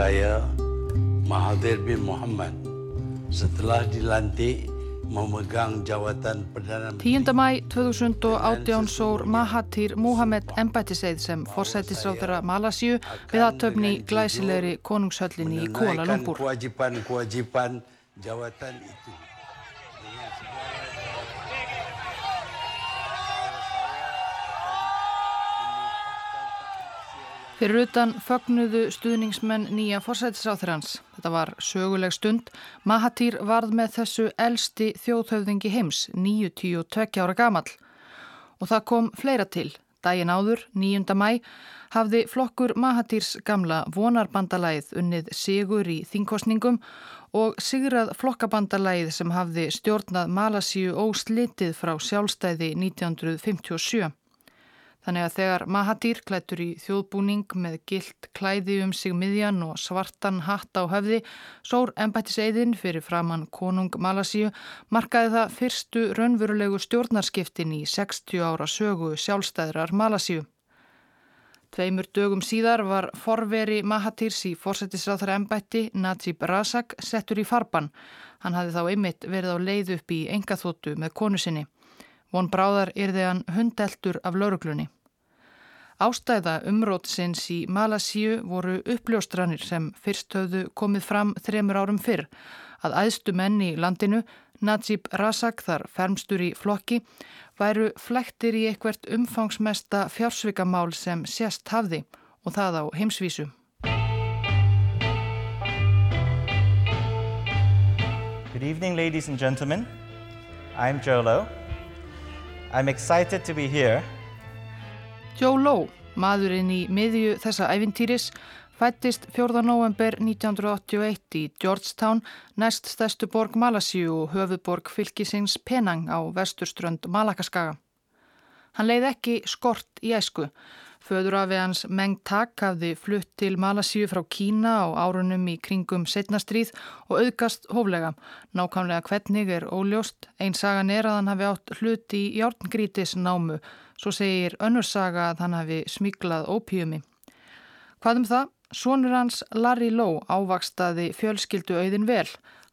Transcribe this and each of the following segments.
Saya Mahathir bin Muhammad setelah dilantik memegang jawatan Perdana 10. mæ 2018 sór Mahathir Mohamed embættiseið sem forsættisráðara Malasíu við aðtöfni glæsilegri konungshöllinni í Kuala Lumpur. kewajipan-kewajipan jawatan itu. Fyrir utan fögnuðu stuðningsmenn nýja forsættisráþurans. Þetta var söguleg stund. Mahathir varð með þessu elsti þjóðhöfðingi heims, 92 ára gamall. Og það kom fleira til. Dægin áður, 9. mæ, hafði flokkur Mahathirs gamla vonarbandalæð unnið sigur í þingkostningum og sigrað flokkabandalæð sem hafði stjórnað Malasíu óslitið frá sjálfstæði 1957. Þannig að þegar Mahathir klættur í þjóðbúning með gilt klæði um sig miðjan og svartan hatt á höfði, sór embættiseiðin fyrir framann konung Malasíu, markaði það fyrstu raunverulegu stjórnarskiptin í 60 ára sögu sjálfstæðrar Malasíu. Tveimur dögum síðar var forveri Mahathirs í fórsetisráþara embætti Najib Razak settur í farban. Hann hafði þá einmitt verið á leið upp í engaþóttu með konu sinni. Von bráðar yrði hann hundeltur af lauruglunni. Ástæða umrótsins í Malasíu voru uppljóstranir sem fyrst höfðu komið fram þremur árum fyrr að æðstu menni í landinu, Najib Razak þar fermstur í flokki, væru flektir í eitthvert umfangsmesta fjársvikamál sem sérst hafði og það á heimsvísu. Good evening, ladies and gentlemen. I'm Joe Lowe. I'm excited to be here Joe Lowe, maðurinn í miðju þessa æfintýris, fættist 4. november 1981 í Georgetown, næst stærstu borg Malasíu og höfuborg fylgisins Penang á vesturströnd Malakaskaga. Hann leið ekki skort í æsku. Föður af hans Meng Tak hafði flutt til Malasíu frá Kína á árunum í kringum setnastríð og auðgast hóflega. Nákvæmlega hvernig er óljóst. Einn sagan er að hann hafi átt hlut í járngrítis námu. Svo segir önnur saga að hann hafi smiklað ópíumi. Hvað um það? Sónur hans Larry Lowe ávakstaði fjölskyldu auðin vel.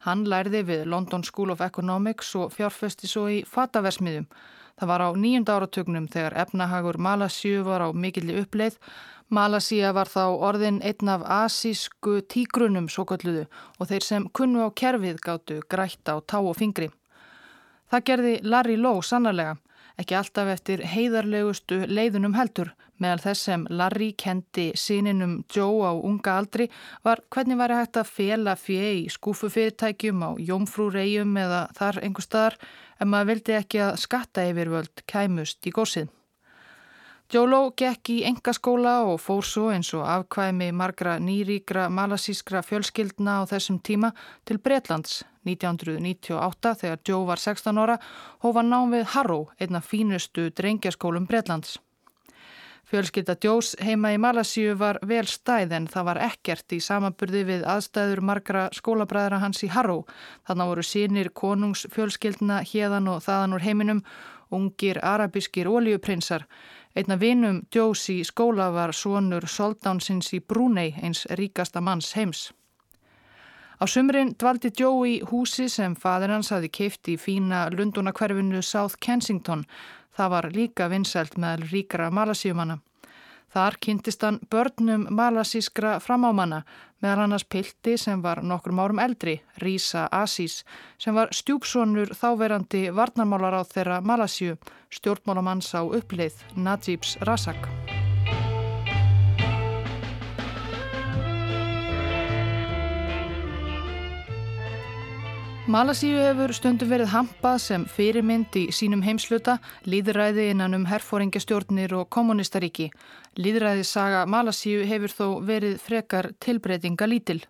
Hann lærði við London School of Economics og fjárfesti svo í fataversmiðum. Það var á nýjunda áratögnum þegar efnahagur Malasíu var á mikilli uppleið. Malasíu var þá orðin einn af asísku tígrunum svo kalluðu og þeir sem kunnu á kerfið gáttu grætt á tá og fingri. Það gerði Larry Lowe sannarlega, ekki alltaf eftir heiðarlegustu leiðunum heldur. Meðal þess sem Larry kendi síninum Joe á unga aldri var hvernig væri hægt að fela fjö í skúfufyrirtækjum á jómfrúreyjum eða þar einhver staðar en maður vildi ekki að skatta yfirvöld kæmust í gósið. Jóló gekk í engaskóla og fór svo eins og afkvæmi margra nýríkra malasískra fjölskyldna á þessum tíma til Breitlands 1998 þegar Joe var 16 ára hófa nám við Harrow, einna fínustu drengjaskólum Breitlands. Fjölskylda Joes heima í Malasíu var vel stæð en það var ekkert í samanburði við aðstæður margra skólabræðra hans í Harrow. Þannig voru sínir konungsfjölskyldna hérðan og þaðan úr heiminum, ungir arabískir oljuprinsar. Einna vinum Joes í skóla var sonur Soldánsins í Brúnei, eins ríkasta manns heims. Á sumrin dvaldi Joe í húsi sem fadir hans hafi keift í fína Lundunakverfinu South Kensington. Það var líka vinsælt meðal ríkara malasíumanna. Þar kynntist hann börnum malasískra framámanna meðal annars Pilti sem var nokkrum árum eldri, Rísa Asís, sem var stjúpsonur þáverandi varnarmálar á þeirra Malasíu, stjórnmálamanns á uppleið Najibs Razak. Malasíu hefur stundum verið hampað sem fyrirmynd í sínum heimsluta, líðræði innan um herfóringastjórnir og kommunistaríki. Líðræði saga Malasíu hefur þó verið frekar tilbreytinga lítil.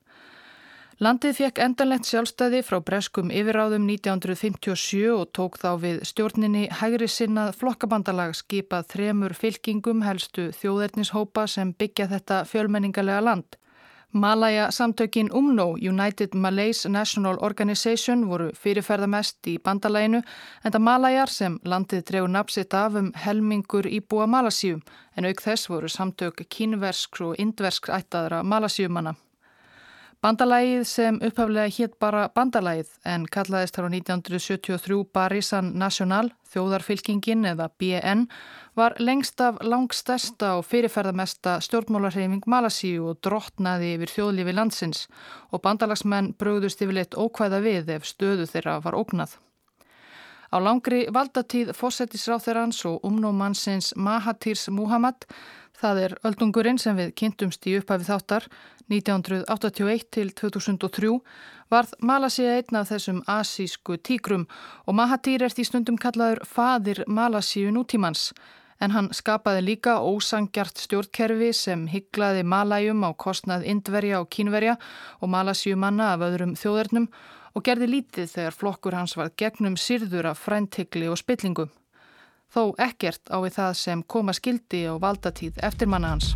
Landið fekk endanlegt sjálfstæði frá breskum yfirráðum 1957 og tók þá við stjórninni hægri sinnað flokkabandalag skipað þremur fylkingum helstu þjóðernishópa sem byggja þetta fjölmenningalega land. Malaya samtökin UMNO, United Malays National Organization, voru fyrirferðamest í bandalæginu en það Malajar sem landið drefur napsitt af um helmingur íbúa Malasíu en auk þess voru samtök kínversk og indversk ættaðra Malasíumanna. Bandalægið sem upphaflega hétt bara bandalægið en kallaðist þar á 1973 Barisan National, þjóðarfylkingin eða BN, var lengst af langstesta og fyrirferðamesta stjórnmálarhefing Malasíu og drottnaði yfir þjóðlífi landsins og bandalagsmenn bröðust yfirleitt ókvæða við ef stöðu þeirra var ógnað. Á langri valdatíð fósettisráþerans og umnómannsins Mahatirs Muhammad. Það er öldungurinn sem við kynntumst í upphafið þáttar 1981 til 2003 varð Malasíu einn af þessum asísku tígrum og Mahathir er því stundum kallaður fadir Malasíu nútímans. En hann skapaði líka ósangjart stjórnkerfi sem hygglaði Malæjum á kostnað Indverja og Kínverja og Malasíu manna af öðrum þjóðernum og gerði lítið þegar flokkur hans var gegnum sirður af fræntikli og spillingu þó ekkert á við það sem koma skildi á valdatíð eftir manna hans.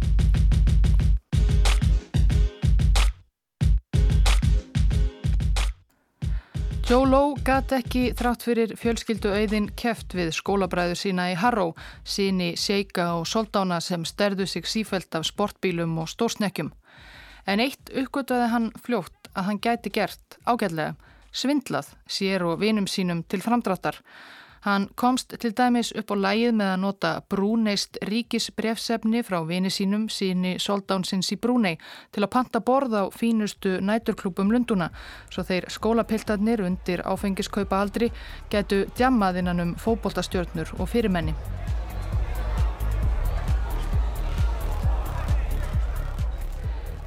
Joe Lowe gæti ekki þrátt fyrir fjölskyldu auðin keft við skólabræðu sína í Harrow, síni Seika og Soldána sem sterðu sig sífælt af sportbílum og stórsnekkjum. En eitt uppgötuði hann fljótt að hann gæti gert ágætlega, svindlað sér og vinum sínum til framdráttar. Hann komst til dæmis upp á lægið með að nota brúneist ríkisbrefsefni frá vini sínum síni soldánsins í Brúnei til að panta borð á fínustu næturklúpum Lunduna svo þeir skólapiltarnir undir áfengiskaupa aldri getu djammaðinnan um fóboltastjörnur og fyrirmenni.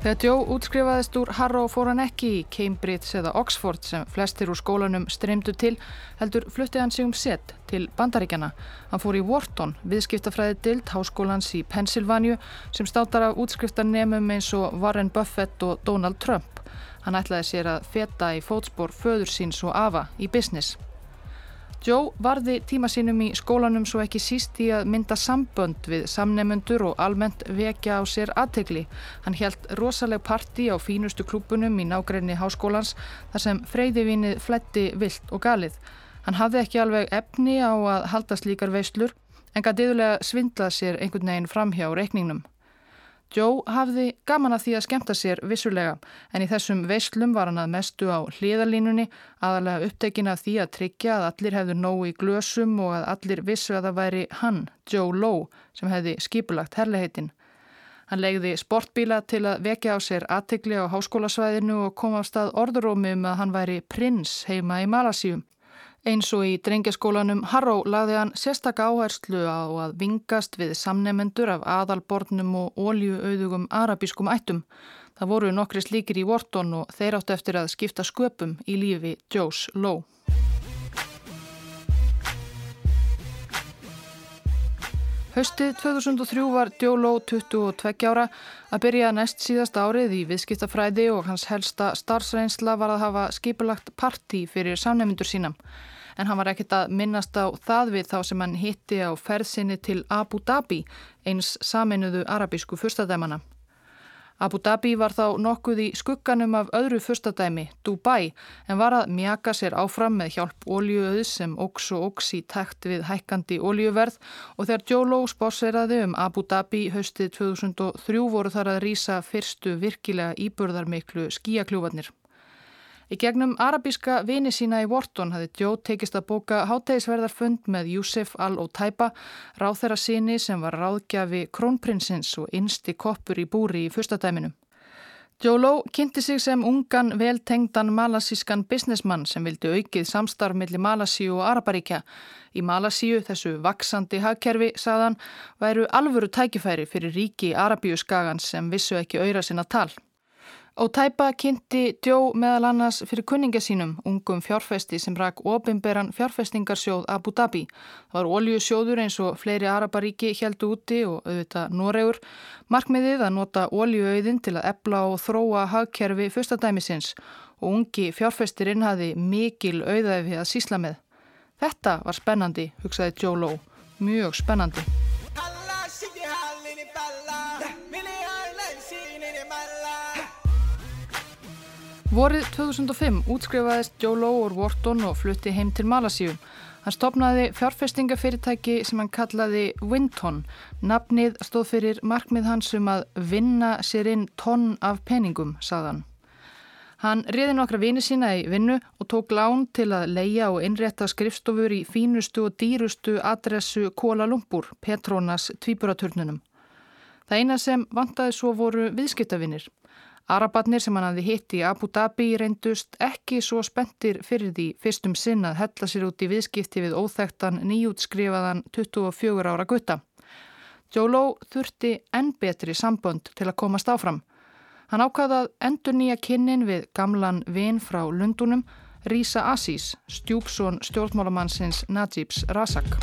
Þegar Joe útskrifaðist úr Harrow fór hann ekki í Cambridge eða Oxford sem flestir úr skólanum streymdu til heldur fluttið hann sig um set til Bandaríkjana. Hann fór í Wharton, viðskiptafræði dild háskólans í Pennsylvania sem státar af útskriftarnemum eins og Warren Buffett og Donald Trump. Hann ætlaði sér að feta í fótspór föður síns og afa í business. Joe varði tíma sínum í skólanum svo ekki síst í að mynda sambönd við samnemundur og almennt vekja á sér aðtegli. Hann helt rosaleg parti á fínustu klúpunum í nágreinni háskólans þar sem freyðivinnið fletti vilt og galið. Hann hafði ekki alveg efni á að halda slíkar veislur en gæti yfirlega svindlað sér einhvern veginn fram hjá reikningnum. Joe hafði gaman að því að skemta sér vissulega en í þessum veislum var hann að mestu á hliðalínunni aðalega upptekin af því að tryggja að allir hefðu nóg í glösum og að allir vissu að það væri hann, Joe Lowe, sem hefði skipulagt herliheitin. Hann legði sportbíla til að vekja á sér aðtegli á háskólasvæðinu og kom á stað orðurómi um að hann væri prins heima í Malasíum. Eins og í drengjaskólanum Harrow lagði hann sérstakka áherslu á að vingast við samnemendur af aðalbornum og óljuauðugum arabískum ættum. Það voru nokkri slíkir í Wharton og þeir áttu eftir að skipta sköpum í lífi Joes Lowe. Haustið 2003 var Lowe 22 ára að byrja næst síðast árið í viðskiptafræði og hans helsta starfsreynsla var að hafa skipulagt parti fyrir samnemendur sínam en hann var ekkert að minnast á það við þá sem hann hitti á ferðsynni til Abu Dhabi, eins saminuðu arabísku fyrstadæmana. Abu Dhabi var þá nokkuð í skugganum af öðru fyrstadæmi, Dubai, en var að mjaka sér áfram með hjálp óljuauðs sem óks og óks í takt við hækkandi óljuverð og þegar Joe Lowe spórseraði um Abu Dhabi haustið 2003 voru þar að rýsa fyrstu virkilega íburðarmiklu skíakljúvarnir. Í gegnum arabíska vini sína í Wharton hafði Joe tekist að bóka hátægisverðarfund með Yusuf al-Otaiba, ráð þeirra síni sem var ráðgjafi krónprinsins og innsti koppur í búri í fyrstadæminum. Joe Lowe kynnti sig sem ungan veltengdan malasískan businessmann sem vildi aukið samstarf millir Malasíu og Araparíkja. Í Malasíu, þessu vaksandi hagkerfi, saðan, væru alvöru tækifæri fyrir ríki Arabíu skagans sem vissu ekki auðra sinna tal. Og tæpa kynnti Djó meðal annars fyrir kunninga sínum, ungum fjárfesti sem rak ofinberan fjárfestingarsjóð Abu Dhabi. Það var oljusjóður eins og fleiri Araparíki heldu úti og auðvitað Noregur. Markmiðið að nota oljuauðin til að ebla og þróa hagkerfi fyrstadæmisins og ungi fjárfestirinn hafi mikil auðæfi að sísla með. Þetta var spennandi, hugsaði Djó Ló. Mjög spennandi. Vorið 2005 útskrifaðist Joe Lowe úr Wharton og flutti heim til Malasíu. Hann stopnaði fjárfestingafyrirtæki sem hann kallaði Winton. Nafnið stóð fyrir markmið hans um að vinna sér inn tonn af peningum, sagðan. Hann riði nokkra vini sína í vinnu og tók lán til að leia og innrétta skrifstofur í fínustu og dýrustu adressu Kuala Lumpur, Petronas tvíburaturnunum. Það eina sem vantaði svo voru viðskiptavinir. Arabatnir sem hann hafði hitt í Abu Dhabi reyndust ekki svo spendir fyrir því fyrstum sinn að hella sér út í viðskipti við óþektan nýjútskrifaðan 24 ára gutta. Jóló þurfti enn betri sambönd til að komast áfram. Hann ákvaðað endur nýja kynnin við gamlan vin frá Lundunum, Rísa Asís, stjúpsón stjórnmálamannsins Najibs Razak.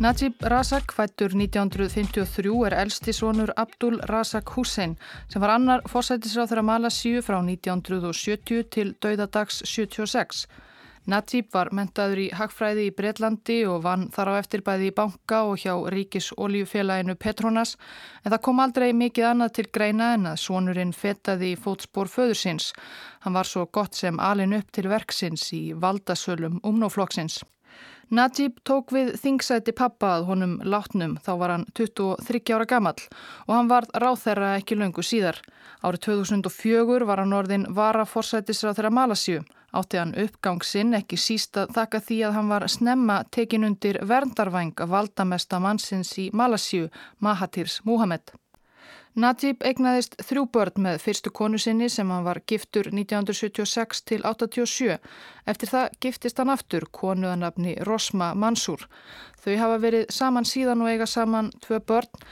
Najib Razak, fættur 1953, er elsti sonur Abdul Razak Hussein sem var annar fórsættisráð þeirra Malasíu frá 1970 til dauðadags 76. Najib var mentaður í hagfræði í Breitlandi og vann þar á eftir bæði í banka og hjá ríkis oljufélaginu Petronas en það kom aldrei mikið annað til greina en að sonurinn fetaði í fótspór föðursins. Hann var svo gott sem alin upp til verksins í valdasölum umnóflokksins. Najib tók við þingsæti pappa að honum látnum, þá var hann 23 ára gammal og hann varð ráþerra ekki löngu síðar. Árið 2004 var hann orðin varaforsætisráð þeirra Malasíu. Átti hann uppgang sinn ekki síst að þakka því að hann var snemma tekin undir verndarvæng að valdamesta mannsins í Malasíu, Mahatirs Muhammed. Najib egnaðist þrjú börn með fyrstu konu sinni sem hann var giftur 1976 til 87. Eftir það giftist hann aftur konuðanabni Rosma Mansur. Þau hafa verið saman síðan og eiga saman tvö börn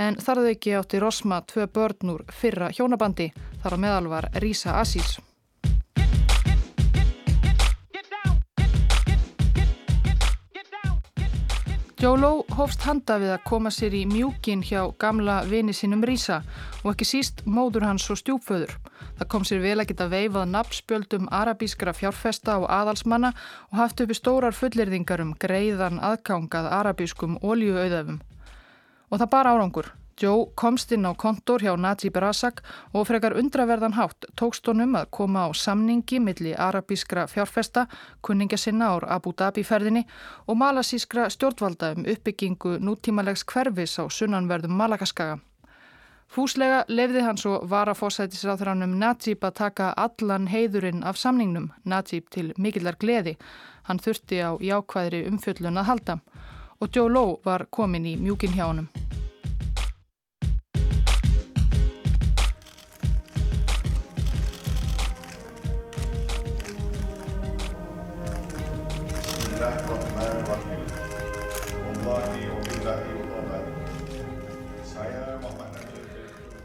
en þarðu ekki átti Rosma tvö börn úr fyrra hjónabandi. Þar á meðal var Rísa Asís. Jóló hófst handa við að koma sér í mjúkin hjá gamla vini sínum Rísa og ekki síst móður hans og stjúpföður. Það kom sér vel að geta veifað nafnspjöldum arabískra fjárfesta og aðalsmanna og haft uppi stórar fullirðingar um greiðan aðgangað arabískum ólíuauðafum. Og það bar árangur. Joe komst inn á kontor hjá Najib Razak og frekar undraverðan hátt tókst honum að koma á samningi milli arabískra fjárfesta, kunninga sinna ár Abu Dhabi ferðinni og malasískra stjórnvalda um uppbyggingu nútímalegs hverfis á sunnanverðum Malakaskaga. Fúslega lefði hann svo varafósætisráþránum Najib að taka allan heiðurinn af samningnum, Najib til mikillar gleði. Hann þurfti á jákvæðri umfjöllun að halda og Joe Lowe var komin í mjúkin hjá honum.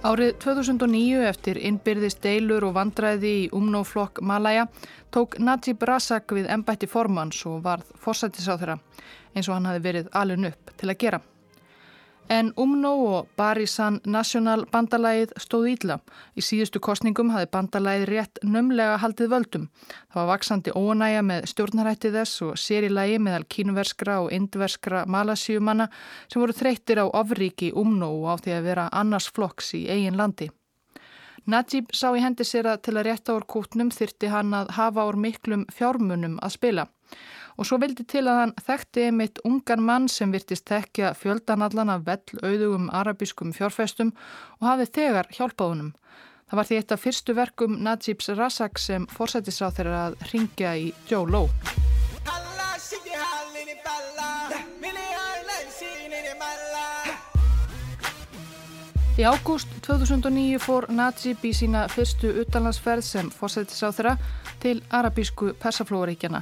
Árið 2009 eftir innbyrðist deilur og vandræði í umnóflokk Malaja tók Najib Razak við ennbætti formans og varð fórsættisáþurra eins og hann hafi verið alun upp til að gera. En UMNO og Barisan National bandalægið stóð ídla. Í síðustu kostningum hafi bandalægið rétt nömlega haldið völdum. Það var vaksandi ónæja með stjórnarætti þess og sérilægi meðal kínuverskra og indverskra malasíumanna sem voru þreyttir á ofríki UMNO og á því að vera annars flokks í eigin landi. Najib sá í hendi sér að til að rétta úr kútnum þyrti hann að hafa úr miklum fjármunum að spila og svo vildi til að hann þekkti einmitt ungan mann sem virtist þekkja fjöldanallan af vell auðugum arabískum fjárfestum og hafið þegar hjálpaðunum. Það var því eitt af fyrstu verkum Najibs Razak sem fórsættisráð þeirra að ringja í Joe Lowe. Í ágúst 2009 fór Najib í sína fyrstu utanlandsferð sem fórsættisráð þeirra til arabísku persaflóaríkjana.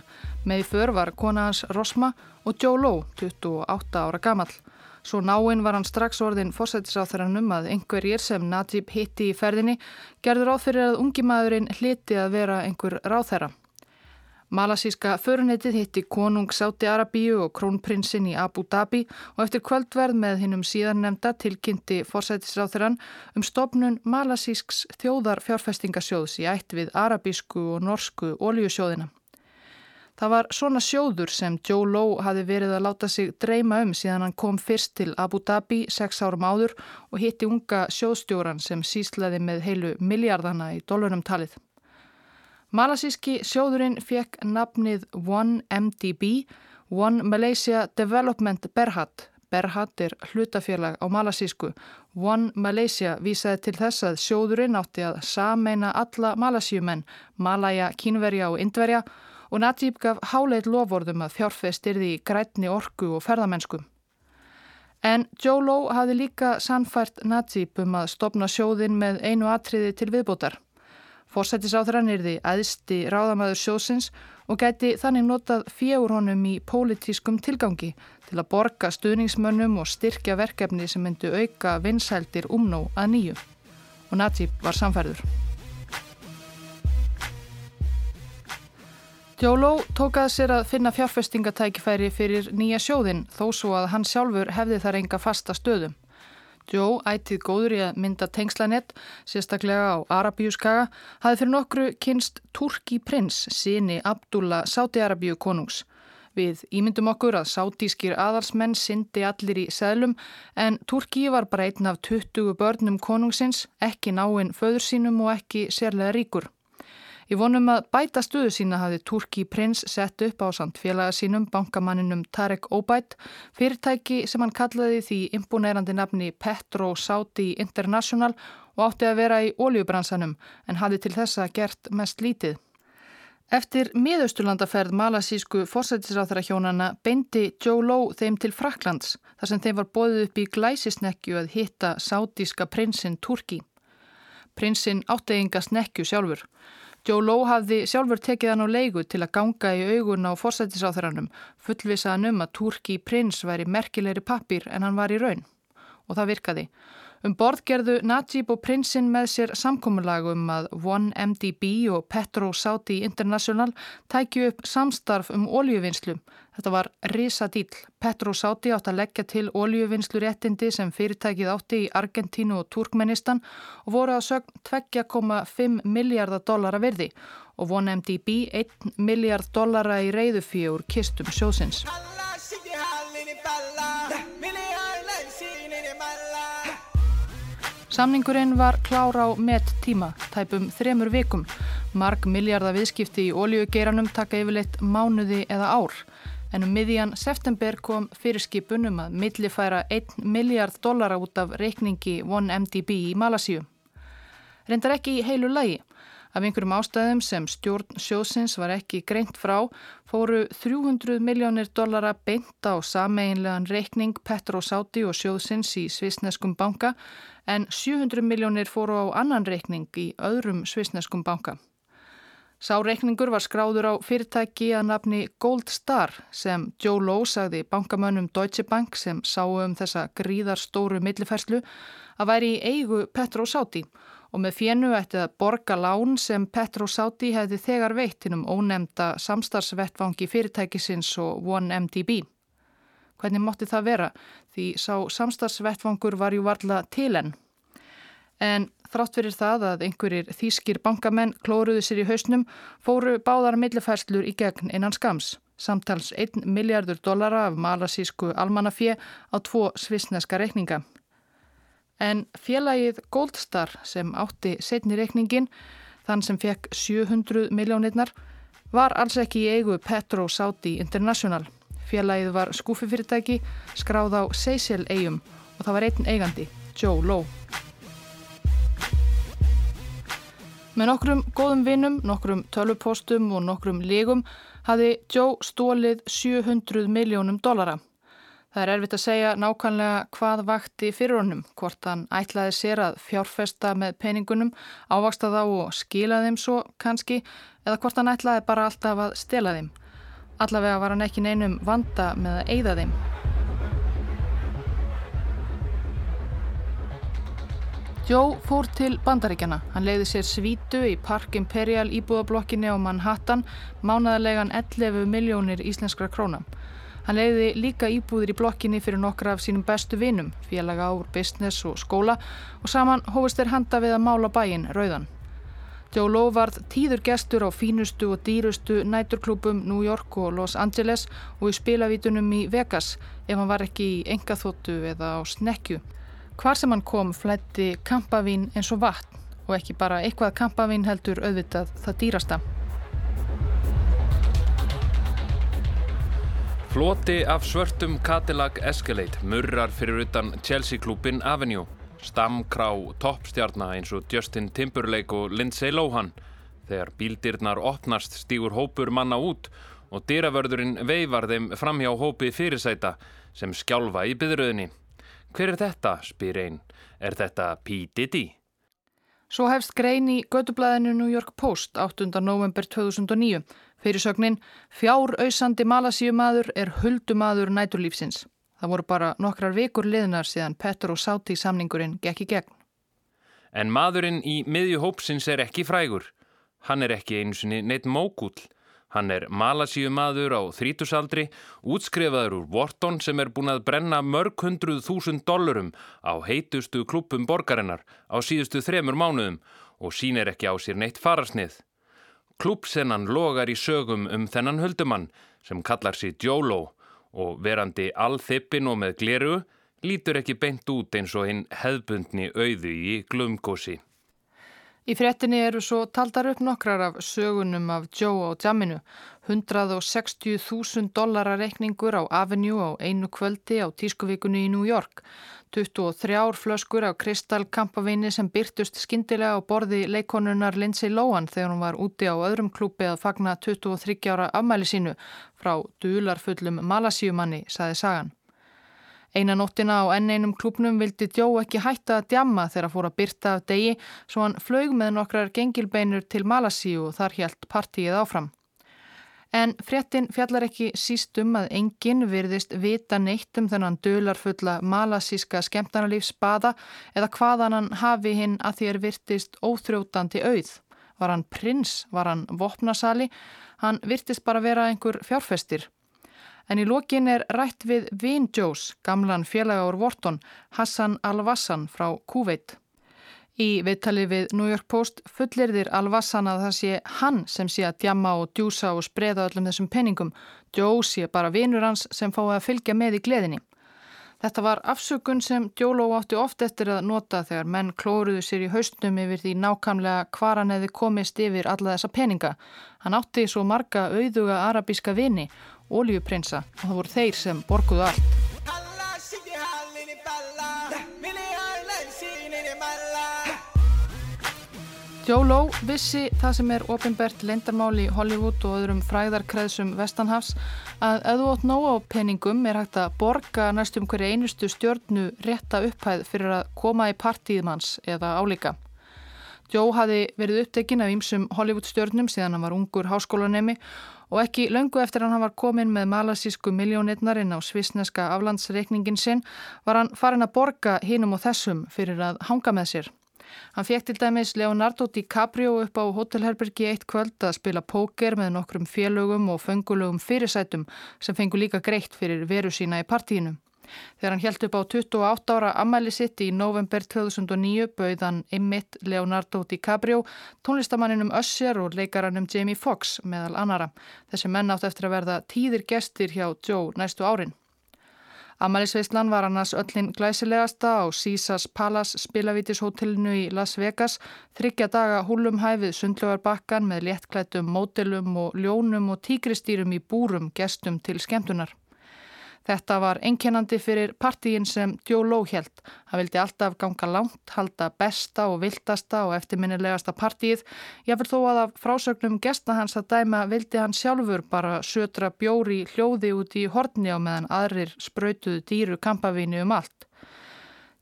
Með í för var kona hans Rosma og Joe Lowe, 28 ára gammal. Svo náinn var hann strax orðin fórsættisáþaranum að einhverjir sem Najib hitti í ferðinni gerður áfyrir að ungi maðurinn hliti að vera einhver ráþæra. Malasíska förunetið hitti konung Sáti Arabíu og krónprinsinn í Abu Dhabi og eftir kvöldverð með hinnum síðan nefnda tilkynnti forsætisráþurann um stopnun Malasísks þjóðar fjárfestingasjóðs í ætt við arabísku og norsku oljusjóðina. Það var svona sjóður sem Joe Lowe hafi verið að láta sig dreyma um síðan hann kom fyrst til Abu Dhabi sex árum áður og hitti unga sjóðstjóran sem síslaði með heilu miljardana í dólarum talið. Malasíski sjóðurinn fekk nafnið 1MDB, One Malaysia Development Berhad, Berhad er hlutafélag á malasísku. One Malaysia vísaði til þess að sjóðurinn átti að sameina alla malasíumenn, Malaya, Kínverja og Indverja og Najib gaf háleit lovorðum að fjárfestirði í grætni orku og ferðamennskum. En Joe Lowe hafði líka sannfært Najib um að stopna sjóðin með einu atriði til viðbótar. Forsættisáþrann er því aðsti ráðamæður sjóðsins og gæti þannig notað fjögur honum í pólitískum tilgangi til að borga stuðningsmönnum og styrkja verkefni sem myndu auka vinsældir umnó að nýju. Og Najib var samfærður. Jóló tók að sér að finna fjárfestingatækifæri fyrir nýja sjóðin þó svo að hann sjálfur hefði þar enga fasta stöðum. Joe, ætið góður í að mynda tengslanett, sérstaklega á Arabíuskaga, hafði fyrir nokkru kynst Turki prins, síni Abdullah Sáti-Arabíu konungs. Við ímyndum okkur að sátískir aðalsmenn syndi allir í seglum en Turki var bara einn af 20 börnum konungsins, ekki náinn föður sínum og ekki sérlega ríkur. Í vonum að bæta stöðu sína hafði Turki prins sett upp á samt félaga sínum bankamanninum Tarek Obaid, fyrirtæki sem hann kallaði því imponerandi nafni Petro Saudi International og átti að vera í óljubransanum en hafði til þessa gert mest lítið. Eftir miðausturlandaferð malasísku fórsættisráþara hjónana beindi Joe Lowe þeim til Fraklands þar sem þeim var bóðið upp í glæsisnekju að hitta sátíska prinsinn Turki. Prinsinn átti enga snekju sjálfur. Joe Lowe hafði sjálfur tekið hann á leigu til að ganga í augun á forsættisáþurannum, fullvisaðan um að Turki prins væri merkilegri pappir en hann var í raun. Og það virkaði. Um borð gerðu Najib og prinsinn með sér samkómulag um að One MDB og Petro Saudi International tækju upp samstarf um óljuvinslu. Þetta var risa dýl. Petro Saudi átt að leggja til óljuvinslu réttindi sem fyrirtækið átti í Argentínu og Turkmenistan og voru að sögn 2,5 miljardar dollara virði og One MDB 1 miljard dollara í reyðufíur kistum sjósins. Samningurinn var klár á met tíma, tæpum þremur vikum. Marg miljardar viðskipti í ólíugeiranum taka yfirleitt mánuði eða ár. En um miðjan september kom fyrirskipun um að millifæra 1 miljard dollara út af reikningi 1MDB í Malasíu. Reyndar ekki í heilu lægi. Af einhverjum ástæðum sem stjórn sjóðsins var ekki greint frá fóru 300 miljónir dollara beint á sameinlegan reikning Petro Sáti og sjóðsins í svisneskum banka en 700 miljónir fóru á annan reikning í öðrum svisneskum banka. Sá reikningur var skráður á fyrirtæki að nafni Gold Star sem Joe Lowe sagði bankamönnum Deutsche Bank sem sáu um þessa gríðarstóru millifærslu að væri í eigu Petro Sáti og með fjennu ætti að borga lán sem Petro Sáti hefði þegar veitt innum ónemnda samstarfsvettvangi fyrirtækisins og OneMDB. Hvernig mótti það vera því sá samstarfsvettvangur var ju varla til enn. En þrátt fyrir það að einhverjir þýskir bankamenn klóruðu sér í hausnum fóru báðar millifærslur í gegn innan skams. Samtals 1 miljardur dollara af malasísku almannafje á tvo svisneska reikninga. En félagið Goldstar sem átti setni reikningin, þann sem fekk 700 miljónirnar, var alls ekki í eigu Petro Saudi International. Félagið var skúfifyrirtæki, skráð á Seychelles eigum og það var einn eigandi, Joe Lowe. Með nokkrum góðum vinnum, nokkrum tölvupostum og nokkrum legum hafi Joe stólið 700 miljónum dollara. Það er erfitt að segja nákvæmlega hvað vakti fyrir honum, hvort hann ætlaði sér að fjárfesta með peningunum, ávaksta þá og skila þeim svo kannski, eða hvort hann ætlaði bara alltaf að stela þeim. Allavega var hann ekki neinum vanda með að eigða þeim. Joe fór til bandaríkjana. Hann leiði sér svítu í Park Imperial íbúðablokkinni á Manhattan, mánaðarlegan 11 miljónir íslenskra króna. Hann leiði líka íbúðir í blokkinni fyrir nokkra af sínum bestu vinum, félaga ár, business og skóla og saman hófist þeir handa við að mála bæin rauðan. Joe Lowe varð tíður gestur á fínustu og dýrustu næturklúpum New York og Los Angeles og í spilavítunum í Vegas ef hann var ekki í engaþóttu eða á snekju. Hvar sem hann kom flætti kampavín eins og vatn og ekki bara eitthvað kampavín heldur auðvitað það dýrasta. Floti af svörtum Cadillac Escalade murrar fyrir utan Chelsea-klúpin Avenue. Stamkrá toppstjarnar eins og Justin Timberlake og Lindsay Lohan. Þegar bíldirnar opnast stígur hópur manna út og dyravörðurinn veifar þeim framhjá hópi fyrirsæta sem skjálfa í byðröðinni. Hver er þetta, spyr einn. Er þetta P. Diddy? Svo hefst grein í gödublaðinu New York Post 8. november 2009 Fyrirsögnin Fjárauðsandi malasíumadur er huldumadur næturlífsins. Það voru bara nokkrar vikur liðnar síðan Pettur og Sáti samningurinn gekk í gegn. En maðurinn í miðjuhópsins er ekki frægur. Hann er ekki einu sinni neitt mókull. Hann er malasíumadur á þrítusaldri, útskrifaður úr Wharton sem er búin að brenna mörg hundruð þúsund dollurum á heitustu klúpum borgarinnar á síðustu þremur mánuðum og sínir ekki á sér neitt fararsnið. Klúpsennan logar í sögum um þennan höldumann sem kallar sér Jolo og verandi alþippin og með gleru lítur ekki beint út eins og hinn hefbundni auðu í glumgósi. Í fréttinni eru svo taldar upp nokkrar af sögunum af Joe og Jaminu. 160.000 dollara reikningur á Avenue á einu kvöldi á tískuvíkunni í New York. 23 flöskur af kristalkampavinni sem byrtust skindilega á borði leikonunar Lindsay Lohan þegar hún var úti á öðrum klúpi að fagna 23 ára afmæli sínu frá dularfullum malasíumanni, saði sagan. Einan nóttina á enn einum klúpnum vildi Djó ekki hætta að djamma þegar fór að byrta af degi svo hann flög með nokkrar gengilbeinur til Malasíu og þar helt partíið áfram. En fréttin fjallar ekki síst um að enginn virðist vita neitt um þennan dölarfulla malasíska skemmtarnalífsbada eða hvaðan hann hafi hinn að þér virtist óþrjótandi auð. Var hann prins? Var hann vopnasali? Hann virtist bara vera einhver fjárfestir. En í lokin er rætt við Vin Jós, gamlan félaga úr Vorton, Hassan Al-Vassan frá Kuveit. Í viðtali við New York Post fullir þér Al-Vassan að það sé hann sem sé að djamma og djúsa og spreða öllum þessum penningum. Joe sé bara vinur hans sem fái að fylgja með í gleðinni. Þetta var afsökun sem Jóló átti oft eftir að nota þegar menn klóruðu sér í haustnum yfir því nákamlega hvar hann hefði komist yfir alla þessa peninga. Hann átti svo marga auðuga arabíska vini, oljuprinsa og það voru þeir sem borguðu allt. Joe Lowe vissi það sem er ofinbært leindarmál í Hollywood og öðrum fræðarkreðsum Vestanhafs að ef þú átt nóg á peningum er hægt að borga næstum hverja einustu stjórnu rétta upphæð fyrir að koma í partíðmanns eða álíka. Joe hafi verið upptekinn af ýmsum Hollywood stjórnum síðan hann var ungur háskólanemi og ekki löngu eftir hann var komin með malasísku miljónirnarinn á svisneska aflandsreikningin sinn var hann farin að borga hinum og þessum fyrir að hanga með sér. Hann fekk til dæmis Leonardo DiCaprio upp á Hotelherbergi eitt kvöld að spila póker með nokkrum félögum og fengulögum fyrirsætum sem fengu líka greitt fyrir veru sína í partíinu. Þegar hann held upp á 28 ára ammæli sitt í november 2009 bauðan Emmett Leonardo DiCaprio tónlistamanninum Usher og leikaranum Jamie Foxx meðal annara. Þessi menn átt eftir að verða tíðir gestir hjá Joe næstu árin. Amalisveislan var annars öllin glæsilegasta á Caesars Palace spilavítishotellinu í Las Vegas, þryggja daga húlumhæfið sundlögarbakkan með léttklættum mótelum og ljónum og tíkristýrum í búrum gestum til skemmtunar. Þetta var einkennandi fyrir partíin sem Joe Lowe held. Hann vildi alltaf ganga langt, halda besta og viltasta og eftirminnilegasta partíið. Ég vil þó að af frásögnum gesta hans að dæma vildi hann sjálfur bara södra bjóri hljóði út í hortni á meðan aðrir spröytuðu dýru kampavínu um allt.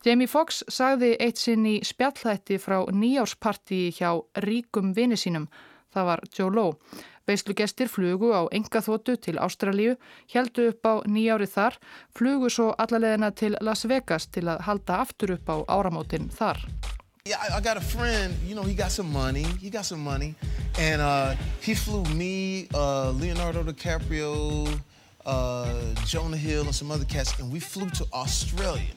Jamie Foxx sagði eitt sinn í spjallhætti frá nýjárspartíi hjá ríkum vini sínum. Það var Joe Lowe. Veislugestir flugu á engaþótu til Ástralíu, heldu upp á nýjári þar, flugu svo allalegina til Las Vegas til að halda aftur upp á áramótin þar. Yeah, I, I friend, you know, money, and uh, me, uh, Leonardo DiCaprio, uh, Jonah Hill, and some other cats, and we flew to Australia,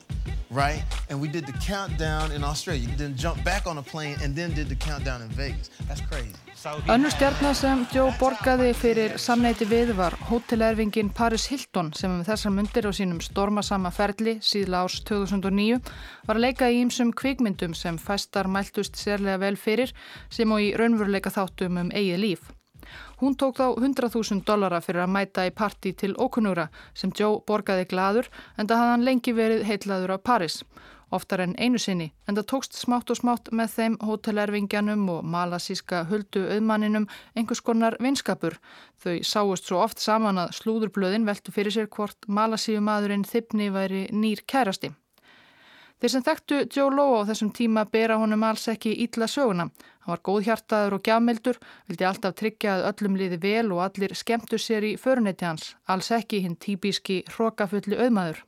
right? And we did the countdown in Australia, then jumped back on a plane, and then did the countdown in Vegas. That's crazy. Önnur stjarnar sem Joe borgaði fyrir samneiti við var hótelerfingin Paris Hilton sem með þessar myndir á sínum stormasama ferli síðla árs 2009 var að leika í ýmsum kvikmyndum sem fæstar mæltust sérlega vel fyrir sem og í raunveruleika þáttum um eigið líf. Hún tók þá 100.000 dollara fyrir að mæta í parti til ókunnura sem Joe borgaði gladur en það hafði hann lengi verið heitlaður af Paris. Oftar en einu sinni en það tókst smátt og smátt með þeim hótelervingjanum og malasíska huldu auðmanninum einhvers konar vinskapur. Þau sáust svo oft saman að slúðurblöðin veltu fyrir sér hvort malasíumadurinn þippni væri nýr kærasti. Þeir sem þekktu Joe Lowe á þessum tíma bera honum alls ekki ítla söguna. Hann var góðhjartaður og gjafmildur, vildi alltaf tryggja að öllum liði vel og allir skemmtu sér í förunetti hans, alls ekki hinn típiski hrókafulli auðmaður.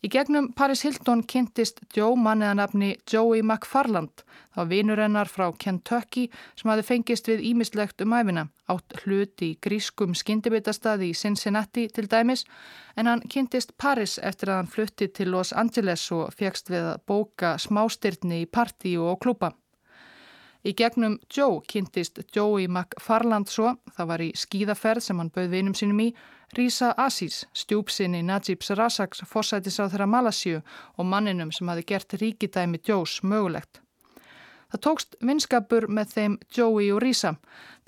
Í gegnum Paris Hilton kynntist Joe manniða nafni Joey McFarland. Var vinur hennar frá Kentucky sem hafi fengist við ímislegt um æfina. Átt hlut í grískum skyndibitastadi í Cincinnati til dæmis en hann kynntist Paris eftir að hann flutti til Los Angeles og fegst við að bóka smástyrni í partí og klúpa. Í gegnum Joe kynntist Joey McFarland svo, það var í skíðaferð sem hann bauð vinum sínum í, Risa Aziz, stjúpsinni Najib Sarasaks fórsætis á þeirra Malasíu og manninum sem hafi gert ríkidæmi Joes mögulegt. Það tókst vinskapur með þeim Joey og Risa.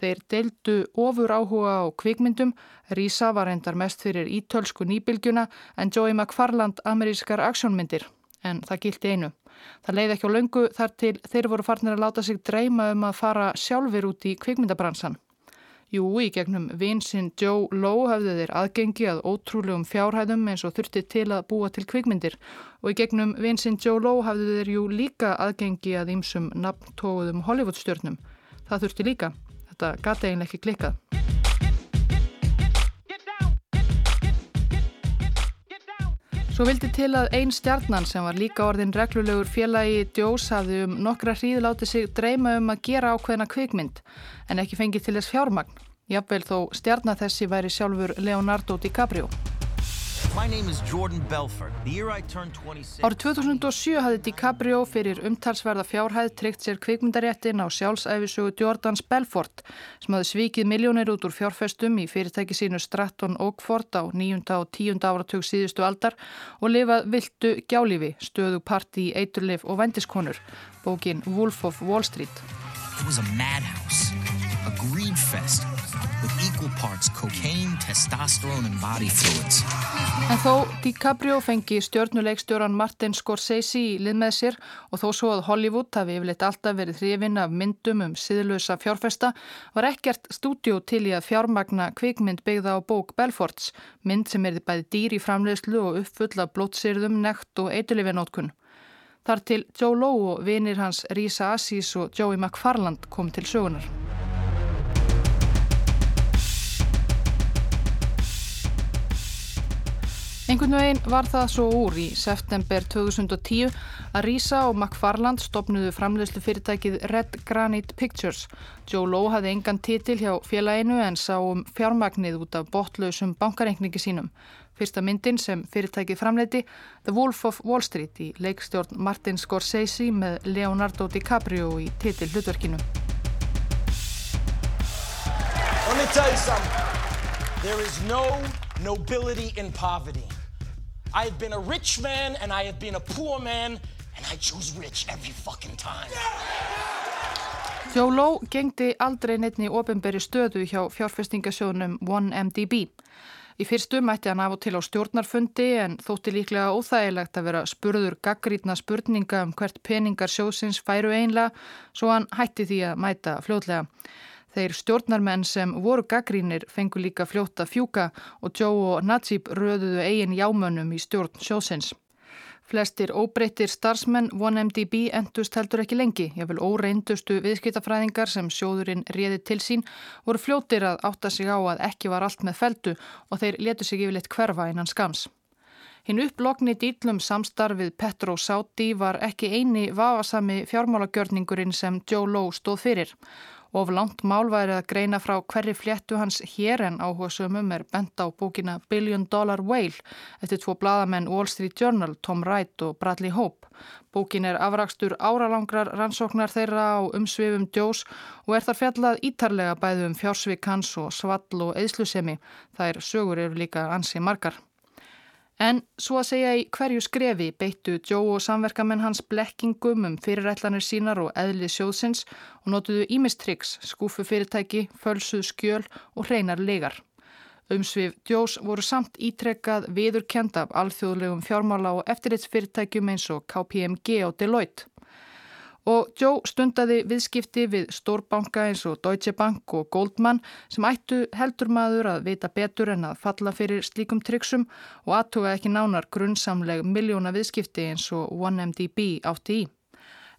Þeir deildu ofur áhuga á kvikmyndum. Risa var endar mest fyrir ítölsku nýbylgjuna en Joey McFarland amerískar aksjónmyndir. En það gildi einu. Það leiði ekki á löngu þar til þeir voru farnir að láta sig dreyma um að fara sjálfur út í kvikmyndabransan. Jú, í gegnum vinsinn Joe Lowe hafðu þeir aðgengi að ótrúlegum fjárhæðum eins og þurfti til að búa til kvikmyndir og í gegnum vinsinn Joe Lowe hafðu þeir jú líka aðgengi að ýmsum nafntóðum Hollywoodstjörnum. Það þurfti líka. Þetta gata eiginlega ekki klikkað. Svo vildi til að einn stjarnan sem var líka orðin reglulegur félagi Djós hafði um nokkra hríð látið sig dreyma um að gera ákveðna kvikmynd en ekki fengið til þess fjármagn. Jafnvel þó stjarnar þessi væri sjálfur Leonardo DiCaprio. Árið 2007 hafði DiCaprio fyrir umtalsverða fjárhæð tryggt sér kvikmyndaréttin á sjálfsæfisugu Jordans Belfort sem hafði svikið miljónir út úr fjárfestum í fyrirtæki sínu Stratton Oakford á nýjunda og tíunda áratug síðustu aldar og lifað viltu gjálífi, stöðu parti í eiturlif og vendiskonur, bókin Wolf of Wall Street. It was a madhouse, a greed En þó DiCaprio fengi stjórnuleikstjóran Martin Scorsese í lið með sér og þó svo að Hollywood hafi yfirleitt alltaf verið hrifin af myndum um siðlösa fjárfesta var ekkert stúdjó til í að fjármagna kvikmynd byggða á bók Belforts, mynd sem erði bæði dýr í framleiðslu og uppfull af blótsýrðum, nekt og eitulifinótkun. Þar til Joe Lowe og vinir hans Risa Assis og Joey McFarland kom til sögunar. Einhvern veginn var það svo úr í september 2010 að Risa og McFarland stopnuðu framlegslu fyrirtækið Red Granite Pictures. Joe Lowe hafði engan titil hjá félaginu en sá um fjármagnið út af botlausum bankareikningi sínum. Fyrsta myndin sem fyrirtækið framleiti The Wolf of Wall Street í leikstjórn Martin Scorsese með Leonardo DiCaprio í titil hlutverkinu. Let me tell you something. There is no nobility in poverty. I have been a rich man and I have been a poor man and I choose rich every fucking time. Lowe gengdi aldrei neittni ofinberi stöðu hjá fjárfestingasjónum 1MDB. Í fyrstu mætti hann af og til á stjórnarfundi en þótti líklega óþægilegt að vera spurður gaggrítna spurninga um hvert peningar sjóðsins færu einlega svo hann hætti því að mæta fljóðlega. Þeir stjórnarmenn sem voru gaggrínir fengu líka fljóta fjúka og Joe og Najib röðuðu eigin jámönnum í stjórn sjósins. Flestir óbreyttir starfsmenn 1MDB endust heldur ekki lengi. Ég vil óreindustu viðskiptafræðingar sem sjóðurinn réði til sín voru fljóttir að átta sig á að ekki var allt með feldu og þeir letu sig yfirleitt hverfa innan skams. Hinn upplokni dýtlum samstarfið Petro Sáti var ekki eini vafasami fjármálagjörningurinn sem Joe Lowe stóð fyrir Of langt mál væri að greina frá hverri fléttu hans hér en áhuga sömum er bent á bókina Billion Dollar Whale eftir tvo bladamenn Wall Street Journal, Tom Wright og Bradley Hope. Bókin er afrakstur áralangrar rannsóknar þeirra á umsvifum djós og er þar fjallað ítarlega bæðu um fjársvík hans og svall og eðslusemi. Það er sögur eru líka ansi margar. En svo að segja í hverju skrefi beittu Joe og samverkamenn hans blekkingum um fyrirætlanir sínar og eðli sjóðsins og notuðu ímistryggs, skúfu fyrirtæki, fölsuð skjöl og hreinar legar. Umsvið Joes voru samt ítrekkað viðurkend af alþjóðlegum fjármála og eftirritsfyrirtækjum eins og KPMG og Deloitte. Og Joe stundaði viðskipti við stórbanka eins og Deutsche Bank og Goldman sem ættu heldur maður að vita betur en að falla fyrir slíkum tryggsum og aðtuga ekki nánar grunnsamleg miljóna viðskipti eins og 1MDB átti í.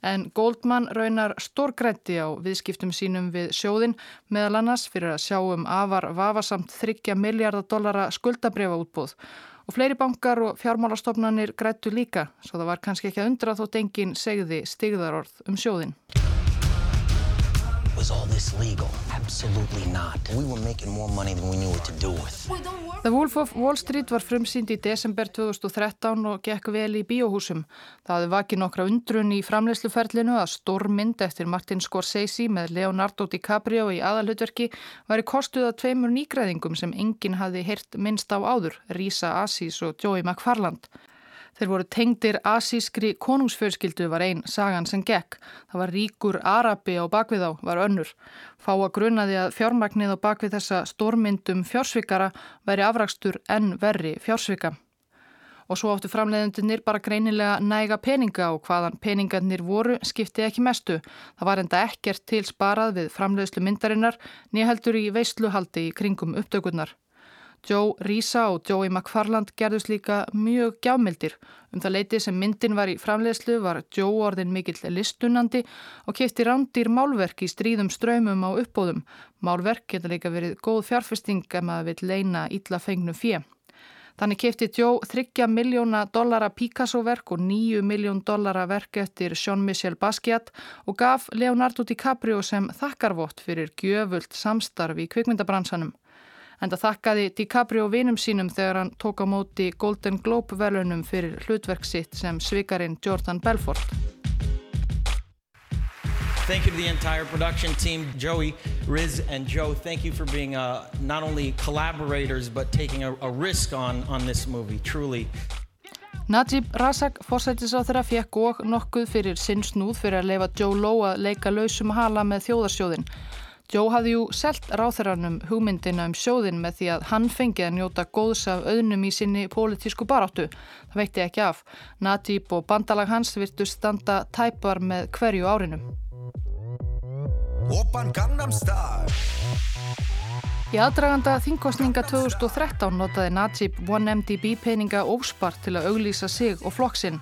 En Goldman raunar stórgrætti á viðskiptum sínum við sjóðin meðal annars fyrir að sjá um afar vafasamt 30 miljardar dollara skuldabrifa útbóð Og fleiri bankar og fjármálastofnanir grættu líka, svo það var kannski ekki að undra þótt enginn segði stigðarorð um sjóðin. Was all this legal? Absolutely not. We were making more money than we knew what to do with. The Wolf of Wall Street var frumsýnd í desember 2013 og gekk vel í bíóhúsum. Það hafði vakið nokkra undrun í framleysluferlinu að stórmynd eftir Martin Scorsese með Leonardo DiCaprio í aðalhutverki væri kostuð að tveimur nýgræðingum sem enginn hafði hirt minnst á áður, Risa Asis og Joey McFarland. Þeir voru tengdir asískri konungsfjörskildu var einn sagan sem gekk. Það var ríkur Arabi á bakvið á, var önnur. Fá að grunnaði að fjármagnið á bakvið þessa stórmyndum fjársvikara væri afrakstur enn verri fjársvika. Og svo áttu framleiðendunir bara greinilega næga peninga og hvaðan peningarnir voru skipti ekki mestu. Það var enda ekkert til sparað við framleiðslu myndarinnar nýheldur í veistluhaldi í kringum uppdökurnar. Joe Risa og Joey McFarland gerðust líka mjög gjafmildir. Um það leiti sem myndin var í framlegslu var Joe orðin mikill listunandi og kefti rándir málverk í stríðum ströymum á uppbóðum. Málverk geta líka verið góð fjárfesting ef maður vil leina ítla fengnu fjö. Þannig kefti Joe 30 miljóna dollara Picasso-verk og 9 miljón dollara verk eftir Jean-Michel Basquiat og gaf Leonardo DiCaprio sem þakkarvott fyrir gjöfult samstarf í kvikmyndabransanum. En það þakkaði DiCaprio vinum sínum þegar hann tók á móti Golden Globe velunum fyrir hlutverk sitt sem svikarinn Jordan Belfort. Thank you to the entire production team, Joey, Riz, and Joe. Thank you for being uh, not only collaborators but taking a, a risk on, on this movie, truly. Najib Razak, fórsættisáð þeirra, fekk og nokkuð fyrir sinn snúð fyrir að leifa Joe Lowe að leika lausum hala með þjóðarsjóðin. Joe hafði jú selt ráþaranum hugmyndina um sjóðin með því að hann fengið að njóta góðs af auðnum í sinni pólitísku baráttu. Það veitti ekki af. Najib og bandalag hans virtu standa tæpar með hverju árinu. Í aðdraganda þingkostninga 2013 notaði Najib 1MDB peninga óspart til að auglýsa sig og flokksinn.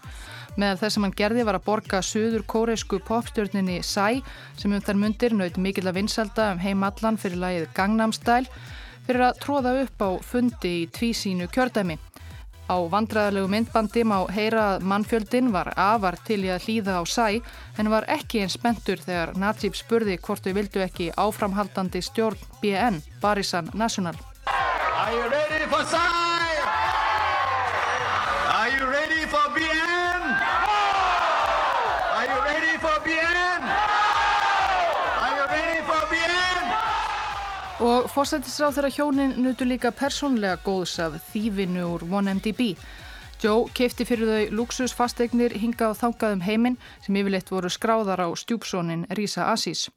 Með þess að hann gerði var að borga söður kóreisku popstjórninni Psy sem um þær mundir naut mikill að vinsalda um heimallan fyrir lagið Gangnam Style fyrir að tróða upp á fundi í tvísínu kjördæmi. Á vandræðalegu myndbandi má heyra að mannfjöldin var afar til í að hlýða á Psy en var ekki eins spentur þegar Najib spurði hvort þau vildu ekki áframhaldandi stjórn BN, Barisan National. Are you ready for Psy? Og fórsættisráð þeirra hjónin nutu líka persónlega góðs af þývinu úr 1MDB. Joe kefti fyrir þau luxusfasteignir hinga á þangaðum heiminn sem yfirleitt voru skráðar á stjúpsónin Risa Aziz.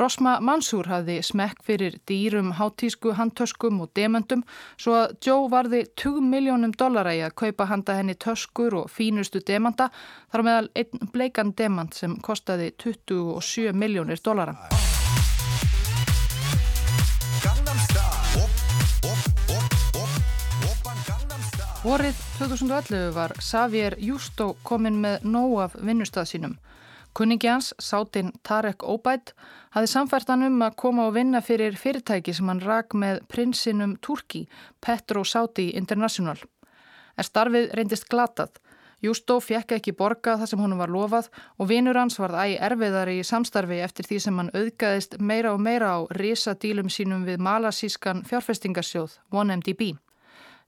Rosma Mansur hafði smekk fyrir dýrum, hátísku, handtöskum og demöndum svo að Joe varði 20 miljónum dollara í að kaupa handa henni töskur og fínustu demanda þar meðal einn bleikan demand sem kostaði 27 miljónir dollara. Vorið 2011 var Xavier Justo komin með nóg af vinnustað sínum. Kunningi hans, Sátin Tarek Obaid, hafi samfært hann um að koma og vinna fyrir fyrirtæki sem hann rak með prinsinum Turki, Petro Sáti International. En starfið reyndist glatað. Justo fjekk ekki borga það sem honum var lofað og vinnur hans varð æg erfiðari í samstarfi eftir því sem hann auðgæðist meira og meira á risadílum sínum við malasískan fjárfestingarsjóð 1MDB.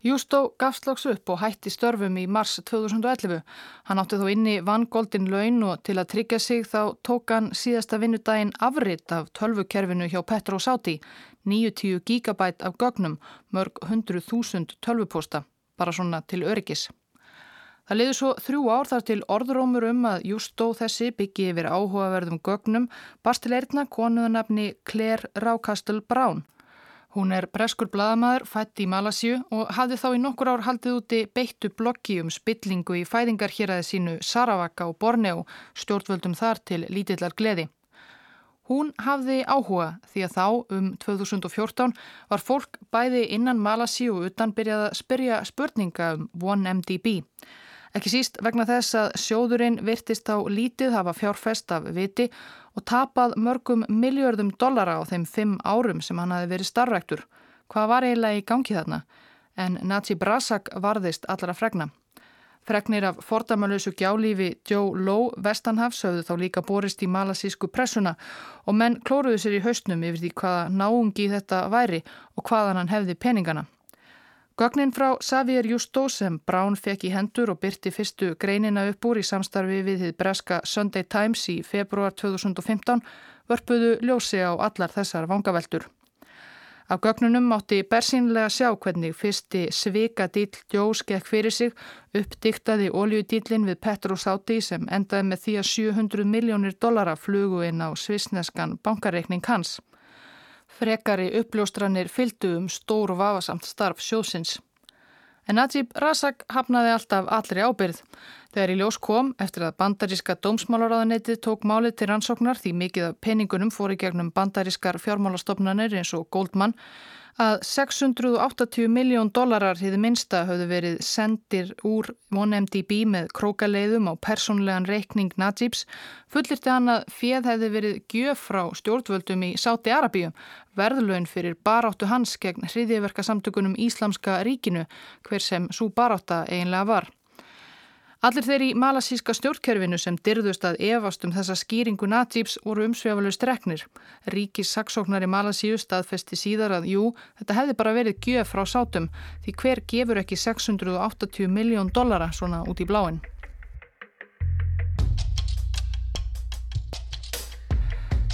Jústó gafst lags upp og hætti störfum í mars 2011. Hann átti þó inni vangoldin laun og til að tryggja sig þá tók hann síðasta vinnudaginn afritt af tölvukerfinu hjá Petro Sáti, 90 gigabæt af gögnum, mörg 100.000 tölvuposta. bara svona til öryggis. Það liður svo þrjú ár þar til orðrómur um að Justó þessi byggi yfir áhugaverðum gögnum barst til eirna konuðanabni Claire Rákastel Brown. Hún er breskur bladamæður, fætt í Malasíu og hafði þá í nokkur ár haldið úti beittu bloggi um spillingu í fæðingar hér aðeins sínu Saravaka og Borneo, stjórnvöldum þar til lítillar gleði. Hún hafði áhuga því að þá um 2014 var fólk bæði innan Malasíu og utan byrjað að spyrja spurninga um 1MDB. Ekki síst vegna þess að sjóðurinn virtist á lítið hafa fjárfest af viti og tapað mörgum miljörðum dollara á þeim fimm árum sem hann hafi verið starfræktur. Hvað var eiginlega í gangi þarna? En Nazi Brasak varðist allra fregna. Fregnir af fordamalösu gjálífi Joe Lowe Vestanhafs höfðu þá líka borist í malasísku pressuna og menn klóruðu sér í haustnum yfir því hvaða náungi þetta væri og hvaðan hann hefði peningana. Gögnin frá Xavier Justo sem Brown fekk í hendur og byrti fyrstu greinina upp úr í samstarfi við þið breska Sunday Times í februar 2015 vörpuðu ljósi á allar þessar vangaveltur. Af gögnunum mátti bersínlega sjá hvernig fyrsti svika dýll Jós gekk fyrir sig uppdiktaði oljudýllin við Petrus Áti sem endaði með því að 700 miljónir dollara flugu inn á svisneskan bankareikning hans. Frekari uppljóstranir fylgdu um stór og vafasamt starf sjóðsins. En Najib Razak hafnaði alltaf allri ábyrð. Þegar í ljós kom, eftir að bandaríska dómsmálaráðanetið tók málið til rannsóknar því mikið af peningunum fór í gegnum bandarískar fjármálastofnanir eins og Goldman, að 680 miljón dólarar hýði minsta höfðu verið sendir úr 1MDB með krókaleiðum á persónlegan reikning Najibs fullirti hann að fjöð hefði verið gjöf frá stjórnvöldum í Sáti Arabíu verðlögn fyrir baráttu hans gegn hriðiverka samtökunum Íslamska ríkinu hver sem svo barátta eiginlega var. Allir þeir í malasíska stjórnkerfinu sem dyrðust að evast um þessa skýringu Najibs voru umsvefalu streknir. Ríkis saksóknari Malasíu staðfesti síðar að jú, þetta hefði bara verið gjöf frá sátum því hver gefur ekki 680 miljón dollara svona út í bláinn.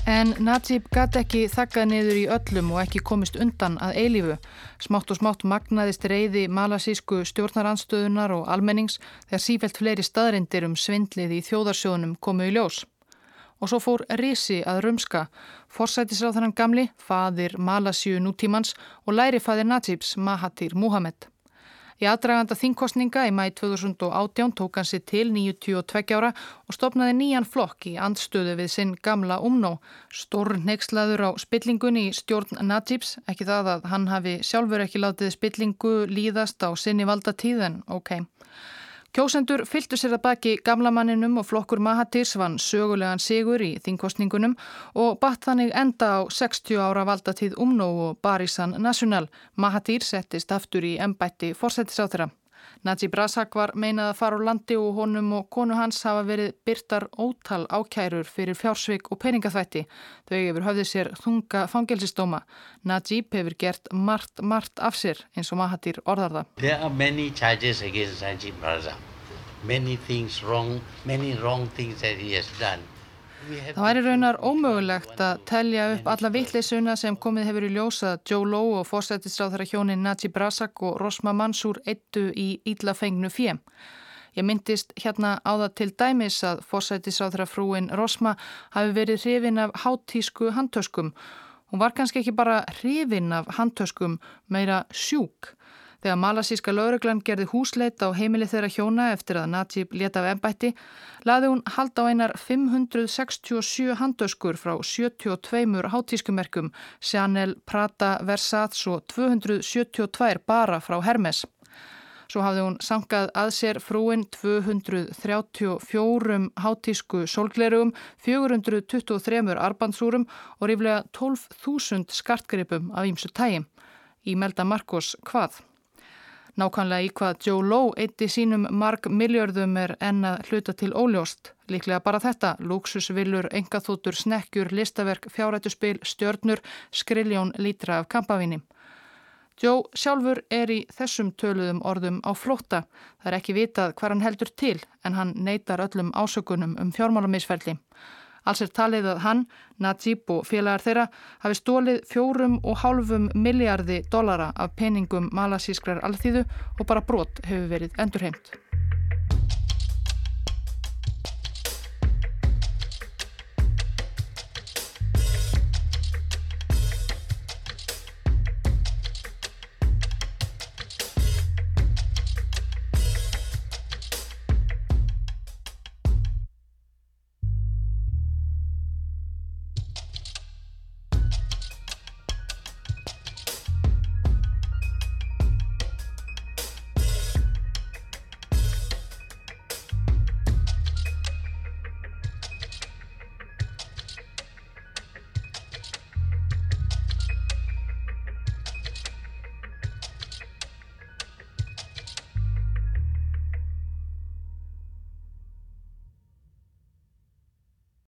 En Najib gæti ekki þakkað niður í öllum og ekki komist undan að eilífu. Smátt og smátt magnaðist reyði malasísku stjórnaranstöðunar og almennings þegar sífælt fleiri staðrindir um svindlið í þjóðarsjónum komu í ljós. Og svo fór Risi að rumska, forsætisráðarann gamli, fadir Malasíu nútímans og læri fadir Najibs Mahathir Muhammed. Í aðdraganda þingkostninga í mæ 2018 tók hann sér til 92 ára og stopnaði nýjan flokk í andstöðu við sinn gamla umnó. Stórn neykslaður á spillingunni í stjórn Najibs, ekki það að hann hafi sjálfur ekki látið spillingu líðast á sinni valda tíðan, ok. Kjósendur fylgtu sér að baki gamlamanninum og flokkur Mahatirs vann sögulegan sigur í þingkostningunum og batt þannig enda á 60 ára valdatíð umnó og Barisan National. Mahatir settist aftur í embætti fórsættisáþra. Najib Razak var meinað að fara á landi og honum og konu hans hafa verið byrtar ótal ákærur fyrir fjársvik og peningaþvætti. Þau hefur höfðið sér þunga fangelsistóma. Najib hefur gert margt, margt af sér eins og Mahathir orðar það. There are many charges against Najib Razak. Many things wrong, many wrong things that he has done. Það væri raunar ómögulegt að telja upp alla vittleysuna sem komið hefur í ljósa Joe Lowe og fórsættisráð þeirra hjónin Najib Razak og Rosma Mansur eittu í íllafengnu fjem. Ég myndist hérna á það til dæmis að fórsættisráð þeirra frúin Rosma hafi verið hrifin af háttísku handtöskum. Hún var kannski ekki bara hrifin af handtöskum, meira sjúk. Þegar malasíska lauruglan gerði húsleit á heimili þeirra hjóna eftir að Najib leta af ennbætti, laði hún hald á einar 567 handöskur frá 72 hátískumerkum, Chanel, Prada, Versace og 272 bara frá Hermes. Svo hafði hún sankað að sér frúin 234 hátísku sólglerugum, 423 arbandsúrum og ríflega 12.000 skartgripum af ímsu tægi. Í melda Marcos hvað? Nákvæmlega í hvað Joe Lowe eitti sínum marg miljörðum er enna hluta til óljóst. Líklega bara þetta, luxusvillur, engaþótur, snekkjur, listaverk, fjárættuspil, stjörnur, skriljón lítra af kampavíni. Joe sjálfur er í þessum töluðum orðum á flótta. Það er ekki vitað hvað hann heldur til en hann neytar öllum ásökunum um fjármálamisferli. Alls er talið að hann, Najib og félagar þeirra hafi stólið fjórum og hálfum miljardi dollara af peningum malasískrar alþýðu og bara brot hefur verið endurheimt.